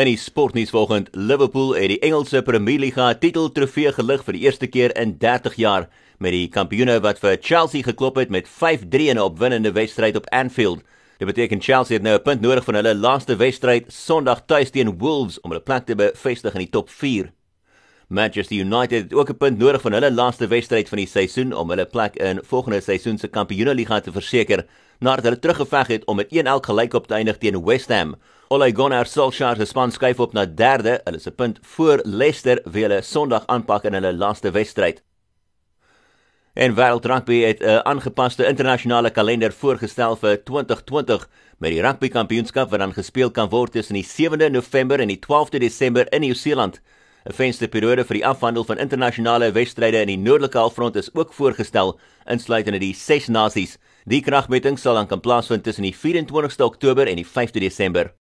In die sportnuus vanoggend, Liverpool het die Engelse Premier Liga titeltrofee gelig vir die eerste keer in 30 jaar met die kampioene wat vir Chelsea geklop het met 5-3 in 'n opwindende wedstryd op Anfield. Dit beteken Chelsea het nou 'n punt nodig van hulle laaste wedstryd Sondag tuis teen Wolves om hulle plek te bevestig in die top 4. Manchester United het ook 'n punt nodig van hulle laaste wedstryd van die seisoen om hulle plek in volgende seisoen se Kampioenligga te verseker nadat hulle teruggeveg het om met 1-1 gelyk op te eindig teen West Ham. Ole Gunnar Solskjaer se span skuif op na derde. Hulle is 'n punt voor Leicester wie hulle Sondag aanpak in hulle laaste wedstryd. En Wêreld Rugby het 'n aangepaste internasionale kalender voorgestel vir 2020 met die Rugby Kampioenskap wat dan gespeel kan word tussen die 7de November en die 12de Desember in Nieu-Seeland. 'n Vensterperiode vir die afhandel van internasionale wedstryde in die noordelike halfrond is ook voorgestel, insluitende die ses nasies. Die kragmeting sal dan kan plaasvind tussen die 24ste Oktober en die 5de Desember.